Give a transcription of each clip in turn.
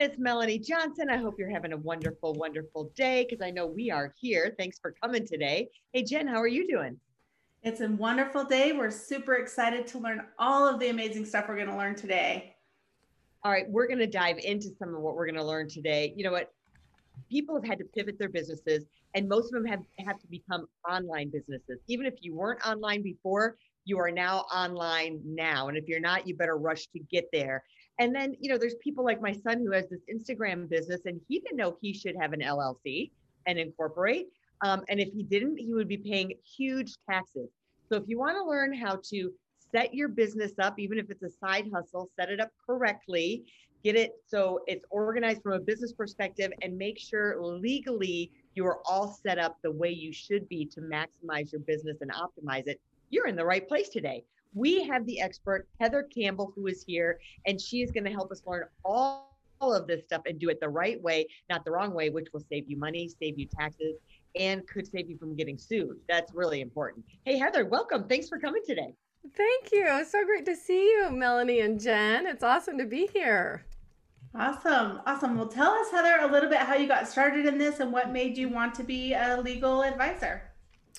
It's Melanie Johnson. I hope you're having a wonderful, wonderful day because I know we are here. Thanks for coming today. Hey, Jen, how are you doing? It's a wonderful day. We're super excited to learn all of the amazing stuff we're going to learn today. All right, we're going to dive into some of what we're going to learn today. You know what? People have had to pivot their businesses, and most of them have, have to become online businesses. Even if you weren't online before, you are now online now. And if you're not, you better rush to get there. And then, you know, there's people like my son who has this Instagram business and he didn't know he should have an LLC and incorporate. Um, and if he didn't, he would be paying huge taxes. So if you want to learn how to set your business up, even if it's a side hustle, set it up correctly, get it so it's organized from a business perspective, and make sure legally you are all set up the way you should be to maximize your business and optimize it, you're in the right place today we have the expert, Heather Campbell, who is here, and she is going to help us learn all, all of this stuff and do it the right way, not the wrong way, which will save you money, save you taxes, and could save you from getting sued. That's really important. Hey, Heather, welcome. Thanks for coming today. Thank you. It's so great to see you, Melanie and Jen. It's awesome to be here. Awesome. Awesome. Well, tell us, Heather, a little bit how you got started in this and what made you want to be a legal advisor.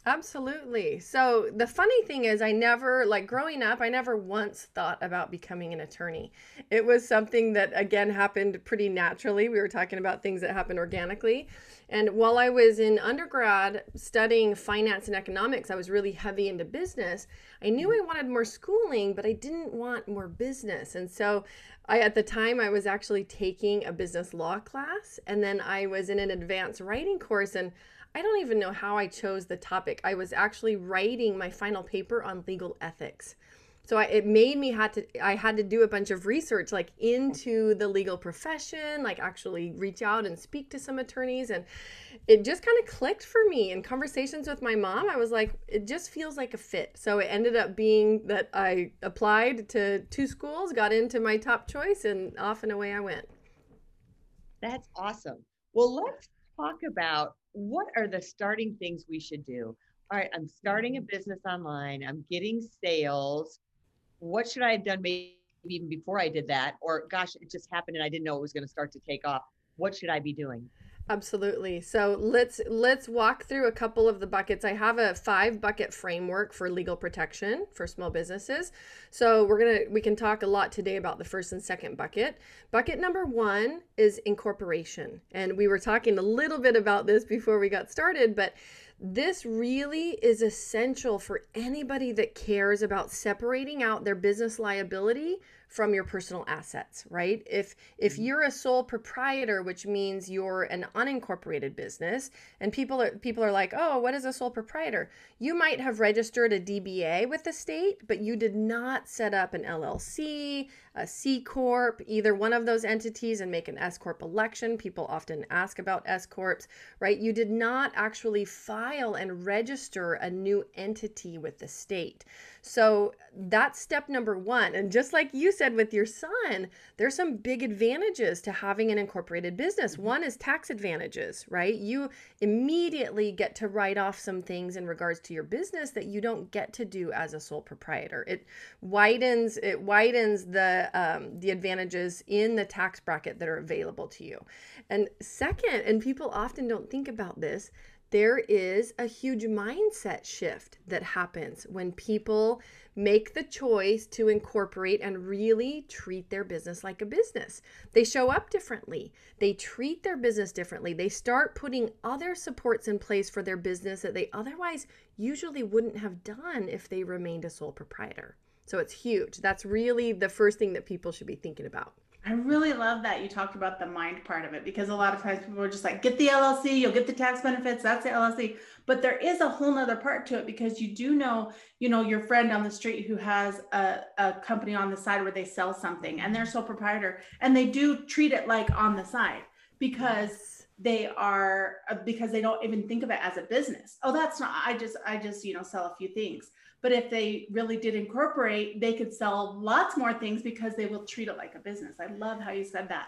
Absolutely. So the funny thing is, I never, like growing up, I never once thought about becoming an attorney. It was something that, again, happened pretty naturally. We were talking about things that happen organically. And while I was in undergrad studying finance and economics, I was really heavy into business. I knew I wanted more schooling, but I didn't want more business. And so I, at the time, I was actually taking a business law class, and then I was in an advanced writing course. And I don't even know how I chose the topic. I was actually writing my final paper on legal ethics. So I, it made me had to I had to do a bunch of research like into the legal profession, like actually reach out and speak to some attorneys and it just kind of clicked for me in conversations with my mom. I was like it just feels like a fit. So it ended up being that I applied to two schools, got into my top choice and off and away I went. That's awesome. Well, let's talk about what are the starting things we should do? All right, I'm starting a mm-hmm. business online, I'm getting sales. What should I have done maybe even before I did that? Or gosh, it just happened and I didn't know it was going to start to take off. What should I be doing? Absolutely. So let's let's walk through a couple of the buckets. I have a five bucket framework for legal protection for small businesses. So we're going to we can talk a lot today about the first and second bucket. Bucket number 1 is incorporation. And we were talking a little bit about this before we got started, but this really is essential for anybody that cares about separating out their business liability from your personal assets, right? If if mm-hmm. you're a sole proprietor, which means you're an unincorporated business, and people are people are like, "Oh, what is a sole proprietor?" You might have registered a DBA with the state, but you did not set up an LLC, a C corp, either one of those entities and make an S corp election. People often ask about S corps, right? You did not actually file and register a new entity with the state. So that's step number one. And just like you said with your son, there's some big advantages to having an incorporated business. Mm-hmm. One is tax advantages, right? You immediately get to write off some things in regards to your business that you don't get to do as a sole proprietor. It widens it widens the um, the advantages in the tax bracket that are available to you. And second, and people often don't think about this, there is a huge mindset shift that happens when people make the choice to incorporate and really treat their business like a business. They show up differently, they treat their business differently, they start putting other supports in place for their business that they otherwise usually wouldn't have done if they remained a sole proprietor. So it's huge. That's really the first thing that people should be thinking about. I really love that you talked about the mind part of it because a lot of times people are just like, get the LLC, you'll get the tax benefits, that's the LLC. But there is a whole nother part to it because you do know, you know, your friend on the street who has a, a company on the side where they sell something and they're sole proprietor and they do treat it like on the side because they are uh, because they don't even think of it as a business. Oh, that's not I just I just, you know, sell a few things but if they really did incorporate, they could sell lots more things because they will treat it like a business. I love how you said that.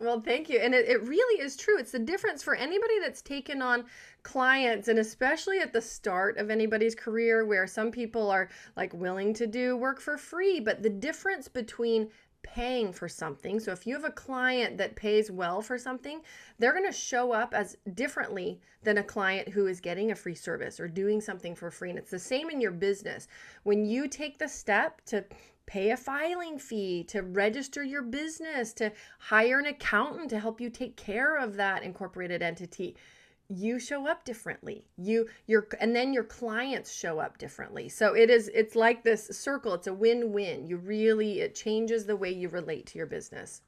Well, thank you. And it, it really is true. It's the difference for anybody that's taken on clients, and especially at the start of anybody's career, where some people are like willing to do work for free. But the difference between paying for something. So if you have a client that pays well for something, they're going to show up as differently than a client who is getting a free service or doing something for free. And it's the same in your business. When you take the step to pay a filing fee, to register your business, to hire an accountant to help you take care of that incorporated entity, you show up differently. You your and then your clients show up differently. So it is it's like this circle. It's a win-win. You really it changes the way you relate to your business.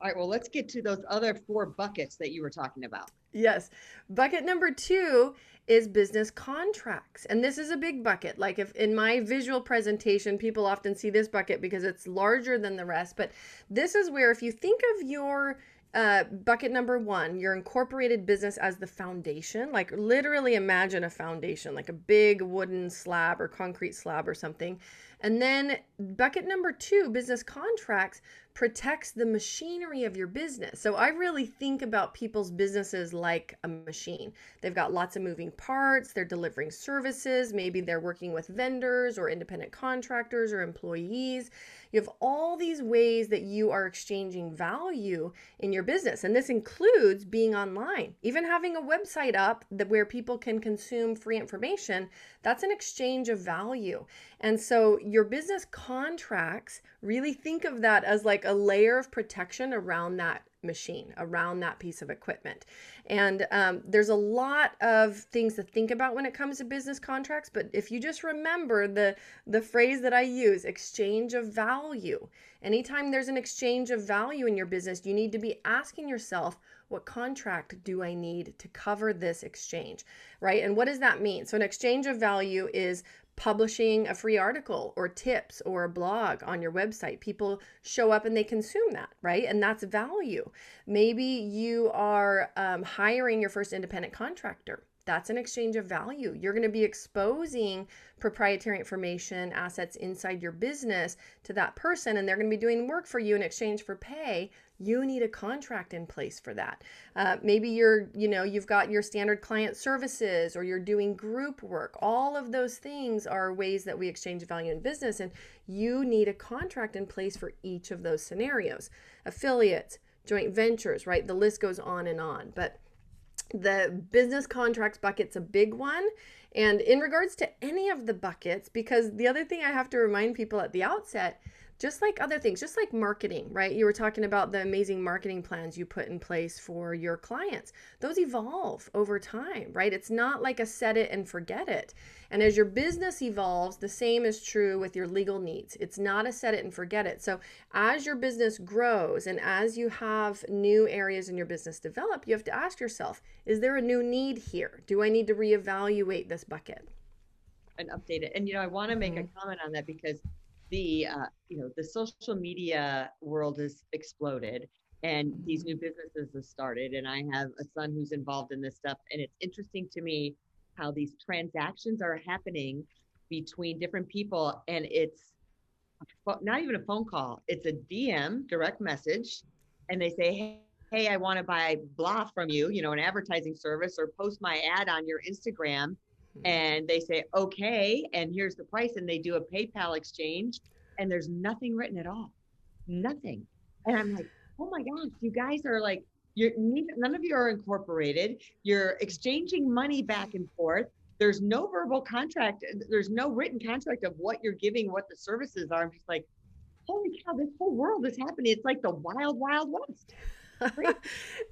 All right well let's get to those other four buckets that you were talking about. Yes. Bucket number two is business contracts. And this is a big bucket. Like if in my visual presentation people often see this bucket because it's larger than the rest. But this is where if you think of your uh, bucket number one, your incorporated business as the foundation. Like literally imagine a foundation, like a big wooden slab or concrete slab or something. And then bucket number two, business contracts, protects the machinery of your business. So I really think about people's businesses like a machine. They've got lots of moving parts, they're delivering services, maybe they're working with vendors or independent contractors or employees. You have all these ways that you are exchanging value in your business. And this includes being online, even having a website up that where people can consume free information. That's an exchange of value. And so your business contracts, really think of that as like a layer of protection around that machine around that piece of equipment. And um, there's a lot of things to think about when it comes to business contracts but if you just remember the the phrase that i use exchange of value. Anytime there's an exchange of value in your business you need to be asking yourself what contract do i need to cover this exchange? Right? And what does that mean? So an exchange of value is publishing a free article or tips or a blog on your website. People show up and they consume that, right? And that's value. Maybe you are um, hiring your first independent contractor. That's an exchange of value. You're going to be exposing proprietary information, assets inside your business to that person, and they're going to be doing work for you in exchange for pay. You need a contract in place for that. Uh, maybe you're you know you've got your standard client services or you're doing group work. All of those things are ways that we exchange value in business and you need a contract in place for each of those scenarios. Affiliates joint ventures right? The list goes on and on. But the business contracts bucket's a big one. And in regards to any of the buckets because the other thing i have to remind people at the outset just like other things, just like marketing, right? You were talking about the amazing marketing plans you put in place for your clients. Those evolve over time, right? It's not like a set it and forget it. And as your business evolves, the same is true with your legal needs. It's not a set it and forget it. So, as your business grows and as you have new areas in your business develop, you have to ask yourself is there a new need here? Do I need to reevaluate this bucket? And update it. And, you know, I want to make mm-hmm. a comment on that because the uh, you know the social media world has exploded and these new businesses have started and i have a son who's involved in this stuff and it's interesting to me how these transactions are happening between different people and it's not even a phone call it's a dm direct message and they say hey hey i want to buy blah from you you know an advertising service or post my ad on your instagram Mm-hmm. and they say okay and here's the price and they do a paypal exchange and there's nothing written at all. Nothing. And i'm like oh my gosh you guys are like you're none of you are incorporated. You're exchanging money back and forth. There's no verbal contract there's no written contract of what you're giving what the services are. I'm just like holy cow this whole world is happening. It's like the wild wild west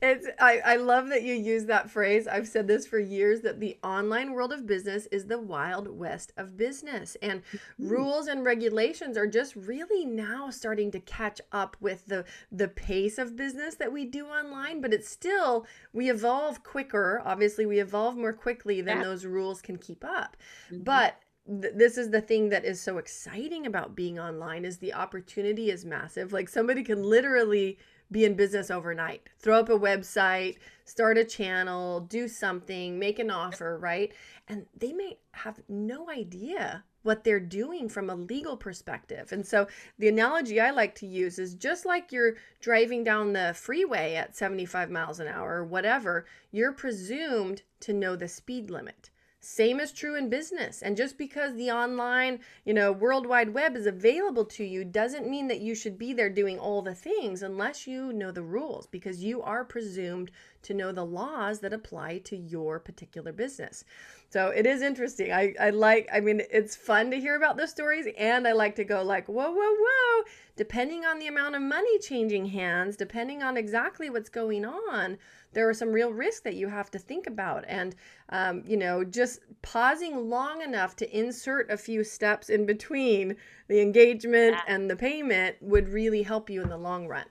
it's I, I love that you use that phrase. I've said this for years that the online world of business is the wild west of business. And mm-hmm. rules and regulations are just really now starting to catch up with the the pace of business that we do online, but it's still we evolve quicker. Obviously, we evolve more quickly than yeah. those rules can keep up. Mm-hmm. But this is the thing that is so exciting about being online is the opportunity is massive like somebody can literally be in business overnight. Throw up a website, start a channel, do something, make an offer, right? And they may have no idea what they're doing from a legal perspective. And so the analogy I like to use is just like you're driving down the freeway at 75 miles an hour or whatever, you're presumed to know the speed limit. Same is true in business. And just because the online, you know, World Wide Web is available to you doesn't mean that you should be there doing all the things unless you know the rules because you are presumed to know the laws that apply to your particular business. So it is interesting. I, I like, I mean, it's fun to hear about the stories and I like to go like, whoa, whoa, whoa. Depending on the amount of money changing hands, depending on exactly what's going on, there are some real risks that you have to think about. And, um, you know, just pausing long enough to insert a few steps in between the engagement and the payment would really help you in the long run.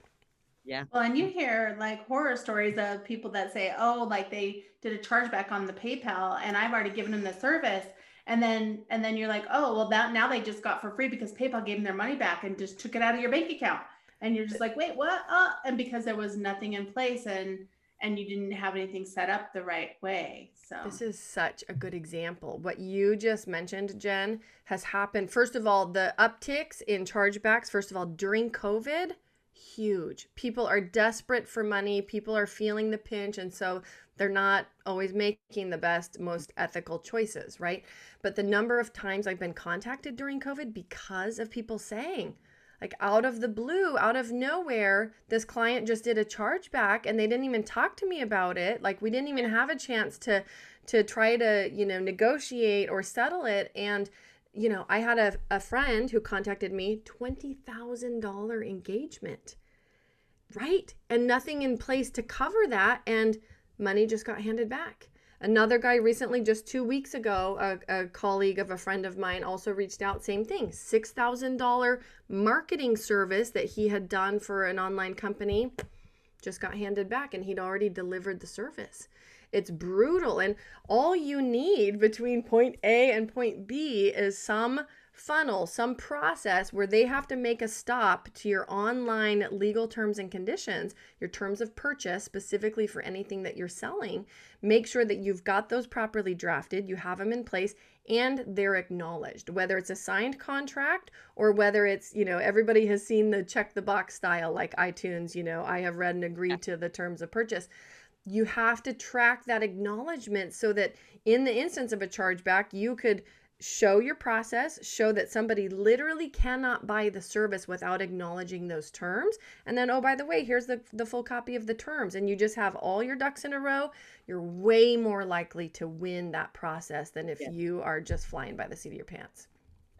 Yeah. Well, and you hear like horror stories of people that say, oh, like they did a chargeback on the PayPal and I've already given them the service. And then and then you're like, oh, well, that now they just got for free because PayPal gave them their money back and just took it out of your bank account. And you're just like, wait, what? Uh, and because there was nothing in place and and you didn't have anything set up the right way. So this is such a good example. What you just mentioned, Jen, has happened. First of all, the upticks in chargebacks, first of all, during COVID huge. People are desperate for money, people are feeling the pinch, and so they're not always making the best, most ethical choices, right? But the number of times I've been contacted during COVID because of people saying, like out of the blue, out of nowhere, this client just did a chargeback and they didn't even talk to me about it. Like we didn't even have a chance to to try to, you know, negotiate or settle it and you know, I had a, a friend who contacted me, $20,000 engagement, right? And nothing in place to cover that. And money just got handed back. Another guy recently, just two weeks ago, a, a colleague of a friend of mine also reached out, same thing $6,000 marketing service that he had done for an online company just got handed back and he'd already delivered the service. It's brutal. And all you need between point A and point B is some funnel, some process where they have to make a stop to your online legal terms and conditions, your terms of purchase, specifically for anything that you're selling. Make sure that you've got those properly drafted, you have them in place, and they're acknowledged, whether it's a signed contract or whether it's, you know, everybody has seen the check the box style like iTunes, you know, I have read and agreed to the terms of purchase you have to track that acknowledgement so that in the instance of a chargeback, you could show your process, show that somebody literally cannot buy the service without acknowledging those terms. And then, oh, by the way, here's the, the full copy of the terms. And you just have all your ducks in a row. You're way more likely to win that process than if you are just flying by the seat of your pants.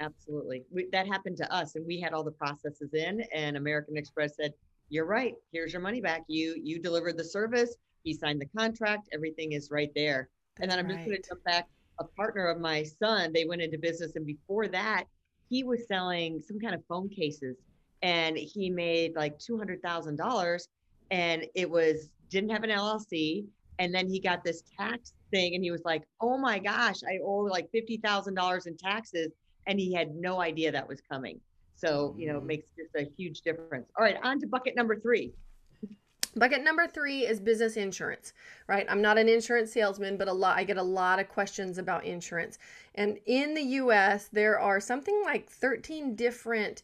Absolutely. We, that happened to us and we had all the processes in and American Express said, you're right. Here's your money back. You, you delivered the service he signed the contract. Everything is right there. That's and then I'm right. just going to jump back. A partner of my son, they went into business, and before that, he was selling some kind of phone cases, and he made like two hundred thousand dollars, and it was didn't have an LLC. And then he got this tax thing, and he was like, "Oh my gosh, I owe like fifty thousand dollars in taxes," and he had no idea that was coming. So you know, it mm. makes just a huge difference. All right, on to bucket number three. Bucket number three is business insurance, right? I'm not an insurance salesman, but a lot I get a lot of questions about insurance. And in the US, there are something like 13 different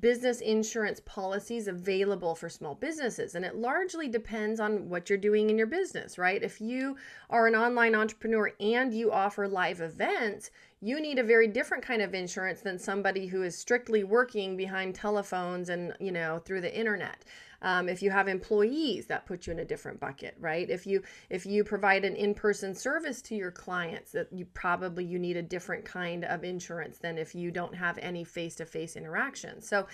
business insurance policies available for small businesses. And it largely depends on what you're doing in your business, right? If you are an online entrepreneur and you offer live events, you need a very different kind of insurance than somebody who is strictly working behind telephones and, you know, through the internet. Um, if you have employees, that puts you in a different bucket, right? If you if you provide an in-person service to your clients, that you probably you need a different kind of insurance than if you don't have any face-to-face interaction. So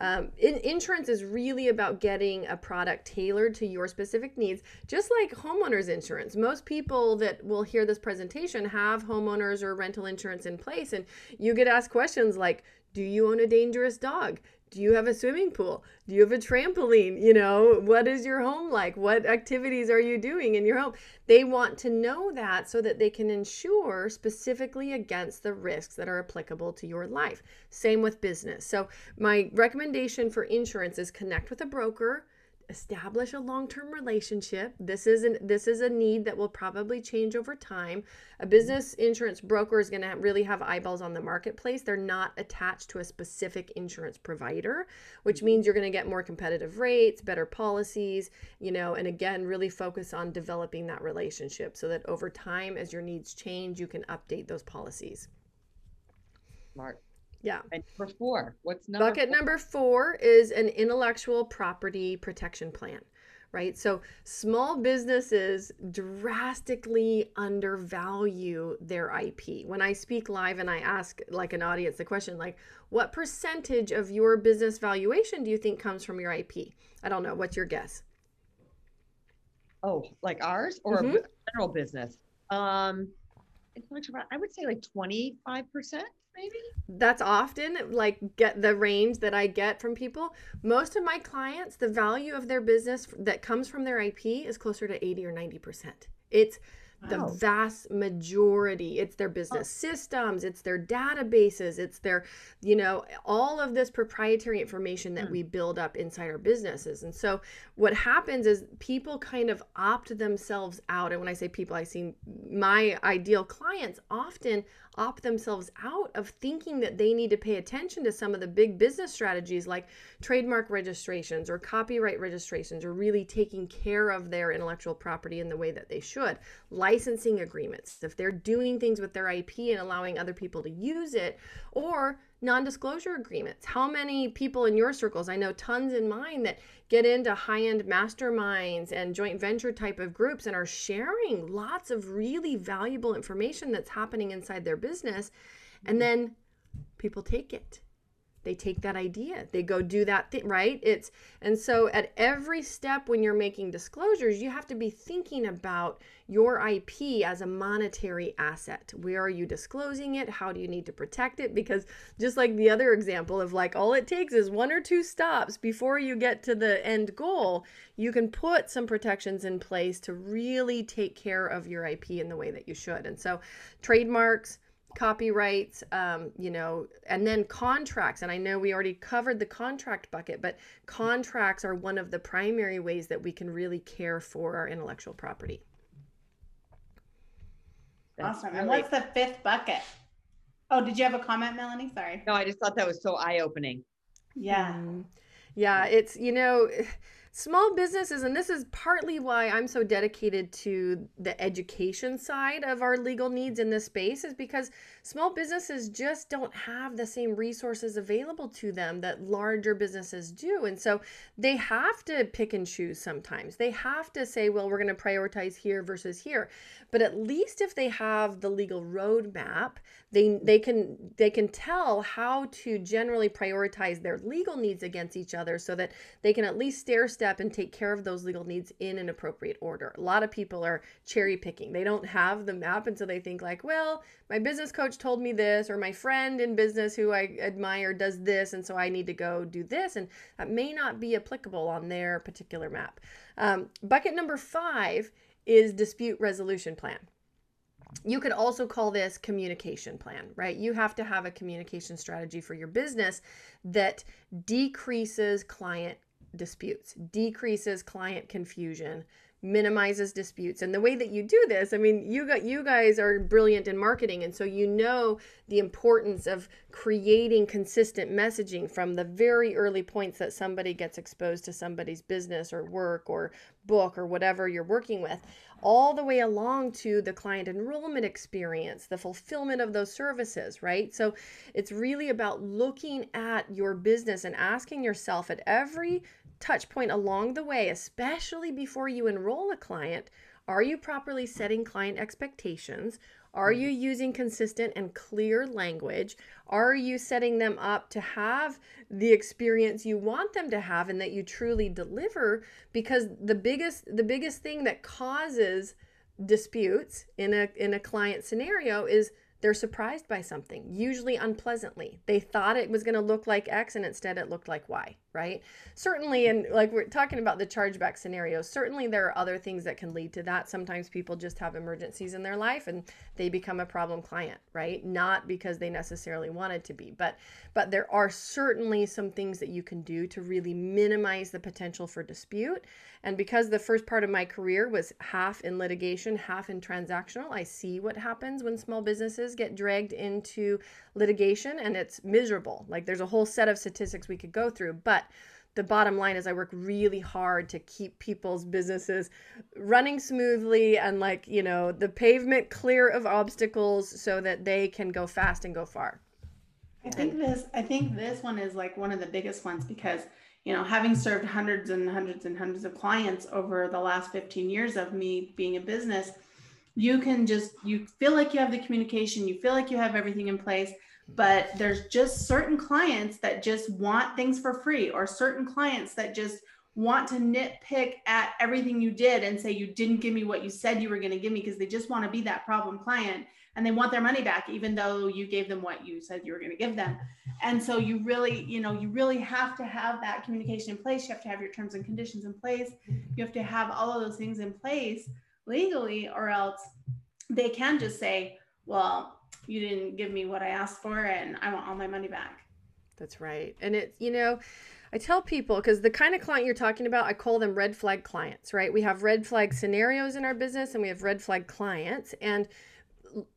um, in, insurance is really about getting a product tailored to your specific needs, just like homeowners insurance. Most people that will hear this presentation have homeowners or rental insurance in place, and you get asked questions like, do you own a dangerous dog? Do you have a swimming pool? Do you have a trampoline? You know, what is your home like? What activities are you doing in your home? They want to know that so that they can insure specifically against the risks that are applicable to your life. Same with business. So, my recommendation for insurance is connect with a broker establish a long-term relationship. This is an this is a need that will probably change over time. A business insurance broker is going to really have eyeballs on the marketplace. They're not attached to a specific insurance provider which means you're going to get more competitive rates better policies you know and again really focus on developing that relationship so that over time as your needs change you can update those policies. Smart. Yeah And number four, what's number Bucket four? number four is an intellectual property protection plan, right? So small businesses drastically undervalue their IP. When I speak live and I ask like an audience the question like, what percentage of your business valuation do you think comes from your IP? I don't know. What's your guess? Oh, like ours or a Mhm. general business? Um, intellectual I would say like 25%, maybe. that's often like get the range that I get from people. Most of my clients, the value of their business that comes from their IP is closer to 80 or 90%. It's the Wow. vast majority. It's their business systems, it's their databases, it's their, you know, all of this proprietary information that Hmm. we build up inside our businesses. And so what happens is people kind of opt themselves out. And when I say people, I see my ideal clients often opt themselves out of thinking that they need to pay attention to some of the big business strategies like trademark registrations or copyright registrations or really taking care of their intellectual property in the way that they should. Licensing agreements, if they're doing things with their IP and allowing other people to use it, or non disclosure agreements. How many people in your circles, I know tons in mine, that get into high end masterminds and joint venture type of groups and are sharing lots of really valuable information that's happening inside their business. And mm-hmm. then people take it. They take that idea, they go do that thing, right? It's and so at every step when you're making disclosures, you have to be thinking about your IP as a monetary asset. Where are you disclosing it? How do you need to protect it? Because just like the other example of like all it takes is one or two stops before you get to the end goal, you can put some protections in place to really take care of your IP in the way that you should. And so trademarks, copyrights, um, you know, and then contracts. And I know we already covered the contract bucket, but contracts are one of the primary ways that we can really care for our intellectual property. That's Awesome. And what's the fifth bucket? Oh, did you have a comment, Melanie? Sorry. No, I just thought that was so eye opening. Yeah. Mm. Yeah, it's, you know, small businesses, and this is partly why I'm so dedicated to the education side of our legal needs in this space, is because small businesses just don't have the same resources available to them that larger businesses do. And so they have to pick and choose sometimes. They have to say, well, we're going to prioritize here versus here. But at least if they have the legal roadmap, they they can they can tell how to generally prioritize their legal needs against each other so that they can at least stair step and take care of those legal needs in an appropriate order. A lot of people are cherry picking. They don't have the map and so they think like, well, my business coach told me this or my friend in business who I admire does this and so I need to go do this and that may not be applicable on their particular map. Um, bucket number 5 is dispute resolution plan. You could also call this communication plan, right? You have to have a communication strategy for your business that decreases client disputes, decreases client confusion, minimizes disputes. And the way that you do this, I mean, you got you guys are brilliant in marketing and so you know the importance of creating consistent messaging from the very early points that somebody gets exposed to somebody's business or work or book or whatever you're working with all the way along to the client enrollment experience, the fulfillment of those services, right? So it's really about looking at your business and asking yourself at every touch point along the way, especially before you enroll a client, are you properly setting client expectations? Are mm-hmm. you using consistent and clear language? Are you setting them up to have the experience you want them to have and that you truly deliver? Because the biggest the biggest thing that causes disputes in a in a client scenario is they're surprised by something, usually unpleasantly. They thought it was going to look like X and instead it looked like Y, right? Certainly, and like we're talking about the chargeback scenario, certainly there are other things that can lead to that. Sometimes people just have emergencies in their life and they become a problem client, right? Not because they necessarily wanted to be, but but there are certainly some things that you can do to really minimize the potential for dispute. And because the first part of my career was half in litigation, half in transactional, I see what happens when small businesses get dragged into litigation and it's miserable. Like there's a whole set of statistics we could go through, but the bottom line is I work really hard to keep people's businesses running smoothly and like, you know, the pavement clear of obstacles so that they can go fast and go far. I think this I think this one is like one of the biggest ones because you know having served hundreds and hundreds and hundreds of clients over the last 15 years of me being a business you can just you feel like you have the communication you feel like you have everything in place but there's just certain clients that just want things for free or certain clients that just want to nitpick at everything you did and say you didn't give me what you said you were going to give me because they just want to be that problem client and they want their money back even though you gave them what you said you were going to give them. And so you really you know you really have to have that communication in place. You have to have your terms and conditions in place. You have to have all of those things in place legally or else they can just say well you didn't give me what i asked for and i want all my money back that's right and it's you know I tell people because the kind of client you're talking about, I call them red flag clients, right? We have red flag scenarios in our business and we have red flag clients. And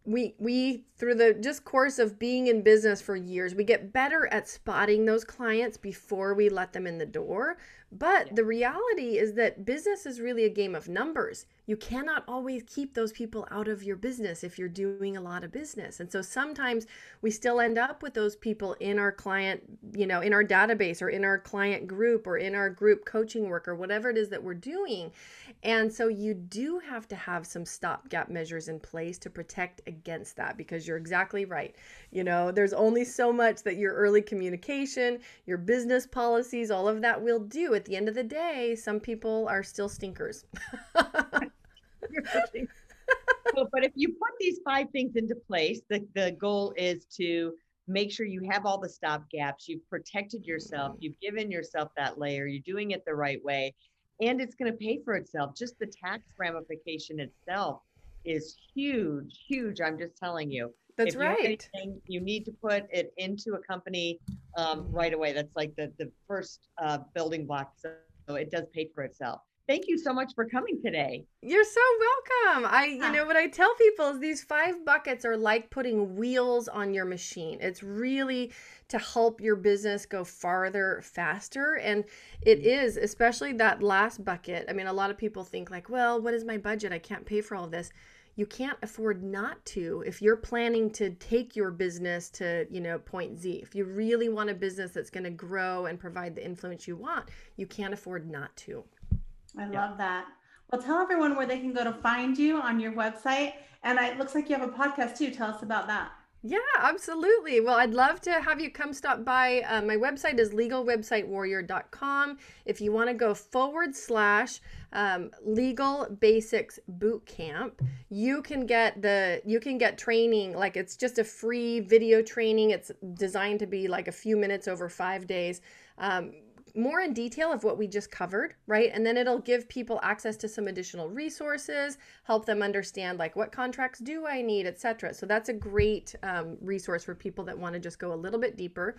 we we through the just course of being in business for years we get better at spotting those clients before we let them in the door but the reality is that business is really a game of numbers. You cannot always keep those people out of your business if you're doing a lot of business. And so sometimes we still end up with those people in our client, you know, in our database or in our client group or in our group coaching work or whatever it is that we're doing. And so you do have to have some stopgap measures in place to protect against that because you're exactly right. You know, there's only so much that your early communication, your business policies, all of that will do at the end of the day, some people are still stinkers. but if you put these five things into place, the, the goal is to make sure you have all the stop gaps, you've protected yourself, you've given yourself that layer, you're doing it the right way, and it's going to pay for itself. Just the tax ramification itself is huge, huge. I'm just telling you. That's if right. You, anything, you need to put it into a company um, right away. That's like the the first uh, building block. So it does pay for itself. Thank you so much for coming today. You're so welcome. I, you know, what I tell people is these five buckets are like putting wheels on your machine. It's really to help your business go farther faster. And it mm. especially that last bucket. I mean, a lot of people think, like, well, what is my budget? I can't pay for all this you can't afford not to if you're planning to take your business to you know point z if you really want a business that's going to grow and provide the influence you want you can't afford not to i yeah. love that well tell everyone where they can go to find you on your website and it looks like you have a podcast too tell us about that yeah, absolutely. Well, I'd love to have you come stop by. Uh, my website is legalwebsitewarrior.com. If you want to go forward slash um, legal basics boot camp, you can get the you can get training like it's just a free video training. It's designed to be like a few minutes over five days. Um, more in detail of what we just covered, right? And then it'll give people access to some additional resources, help them understand like what contracts do I need, etc. So that's a great um, resource for people that want to just go a little bit deeper.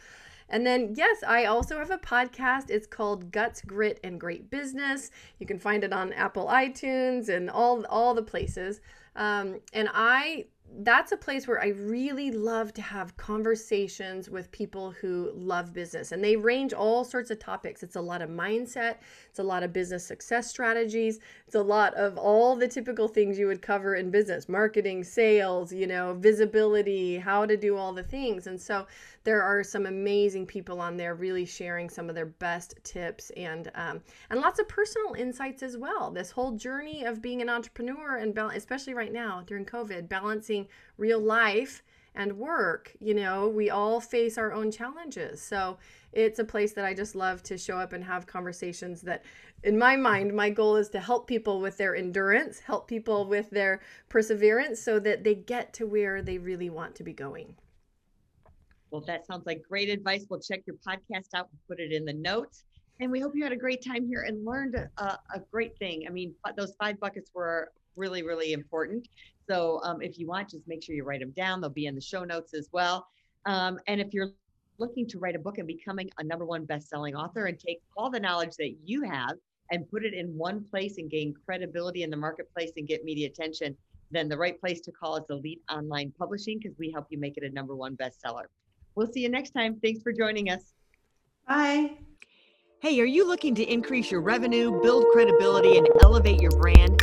And then, yes, I also have a podcast. It's called Guts, Grit, and Great Business. You can find it on Apple iTunes and all all the places. Um, and I that's a place where I really love to have conversations with people who love business. And they range all sorts of topics. It's a lot of mindset, it's a lot of business success strategies, it's a lot of all the typical things you would cover in business marketing, sales, you know, visibility, how to do all the things. And so there are some amazing people on there really sharing some of their best tips and um, and lots of personal insights as well. This whole journey of being an entrepreneur and especially right now during COVID, balancing real life and work. You know, we all face our own challenges. So it's a place that I just love to show up and have conversations that in my mind, my goal is to help people with their endurance, help people with their perseverance so that they get to where they really want to be going. Well, that sounds like great advice. We'll check your podcast out and put it in the notes. And we hope you had a great time here and learned a, a great thing. I mean, those five buckets were really, really important. So um, if you want, just make sure you write them down. They'll be in the show notes as well. Um, and if you're looking to write a book and becoming a number one best-selling author and take all the knowledge that you have and put it in one place and gain credibility in the marketplace and get media attention, then the right place to call is Elite Online Publishing because we help you make it a number one bestseller. We'll see you next time. Thanks for joining us. Bye. Hey, are you looking to increase your revenue, build credibility, and elevate your brand?